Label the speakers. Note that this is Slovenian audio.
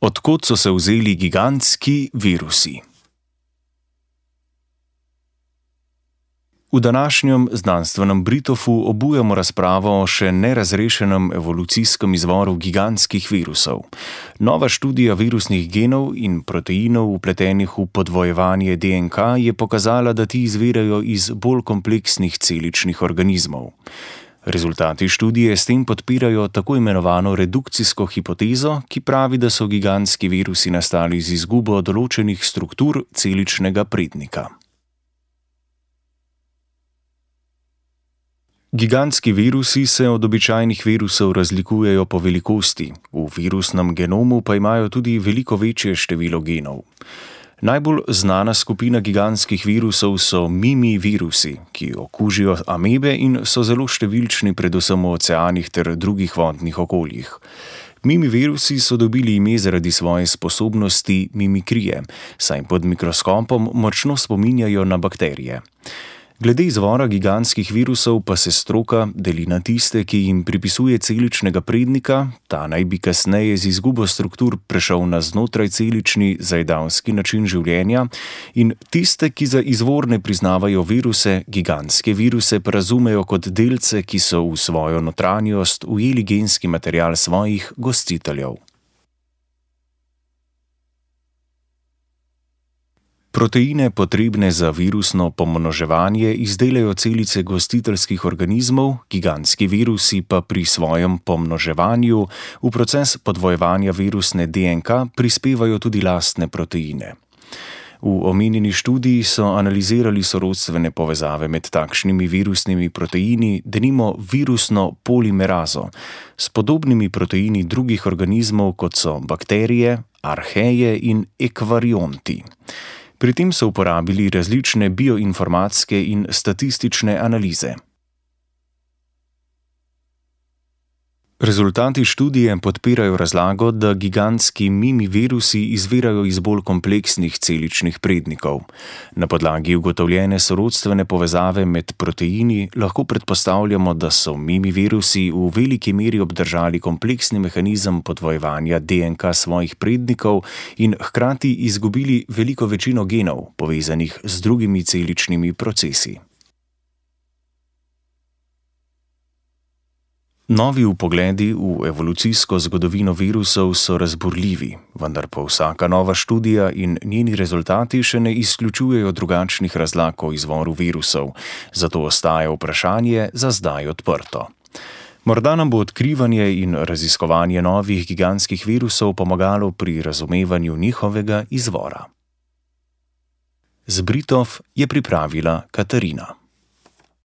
Speaker 1: Odkot so se vzeli gigantski virusi? V današnjem znanstvenem Britofu obujamo razpravo o še nerazrešenem evolucijskem izvoru gigantskih virusov. Nova študija virusnih genov in proteinov, upletenih v podvojevanje DNK, je pokazala, da ti izvirajo iz bolj kompleksnih celičnih organizmov. Rezultati študije s tem podpirajo tako imenovano redukcijsko hipotezo, ki pravi, da so gigantski virusi nastali z izgubo določenih struktur celičnega prednika. Gigantski virusi se od običajnih virusov razlikujejo po velikosti, v virusnem genomu pa imajo tudi veliko večje število genov. Najbolj znana skupina gigantskih virusov so mimi virusi, ki okužijo amebe in so zelo številčni, predvsem v oceanih ter drugih vodnih okoljih. Mimi virusi so dobili ime zaradi svoje sposobnosti mimikrije, saj pod mikroskopom močno spominjajo na bakterije. Glede izvora gigantskih virusov pa se stroka deli na tiste, ki jim pripisuje celičnega prednika, ta naj bi kasneje z izgubo struktur prešel na znotraj celični zajedavski način življenja, in tiste, ki za izvorne priznavajo viruse, gigantske viruse pa razumejo kot delce, ki so v svojo notranjost ujeli genski material svojih gostiteljev. Proteine, potrebne za virusno pomnoževanje, izdelajo celice gostiteljskih organizmov, gigantski virusi pa pri svojem pomnoževanju v proces podvojevanja virusne DNK prispevajo tudi lastne proteine. V omenjeni študiji so analizirali sorodstvene povezave med takšnimi virusnimi proteini, denimo virusno polimerazo, s podobnimi proteini drugih organizmov, kot so bakterije, arheje in ekvarionti. Pri tem so uporabili različne bioinformatske in statistične analize. Rezultati študije podpirajo razlago, da gigantski mimi virusi izvirajo iz bolj kompleksnih celičnih prednikov. Na podlagi ugotovljene sorodstvene povezave med proteini lahko predpostavljamo, da so mimi virusi v veliki meri obdržali kompleksni mehanizem podvojevanja DNK svojih prednikov in hkrati izgubili veliko večino genov, povezanih z drugimi celičnimi procesi. Novi upogledi v evolucijsko zgodovino virusov so razburljivi, vendar pa vsaka nova študija in njeni rezultati še ne izključujejo drugačnih razlag o izvoru virusov, zato ostaje vprašanje za zdaj odprto. Morda nam bo odkrivanje in raziskovanje novih gigantskih virusov pomagalo pri razumevanju njihovega izvora. Z Britov je pripravila Katarina.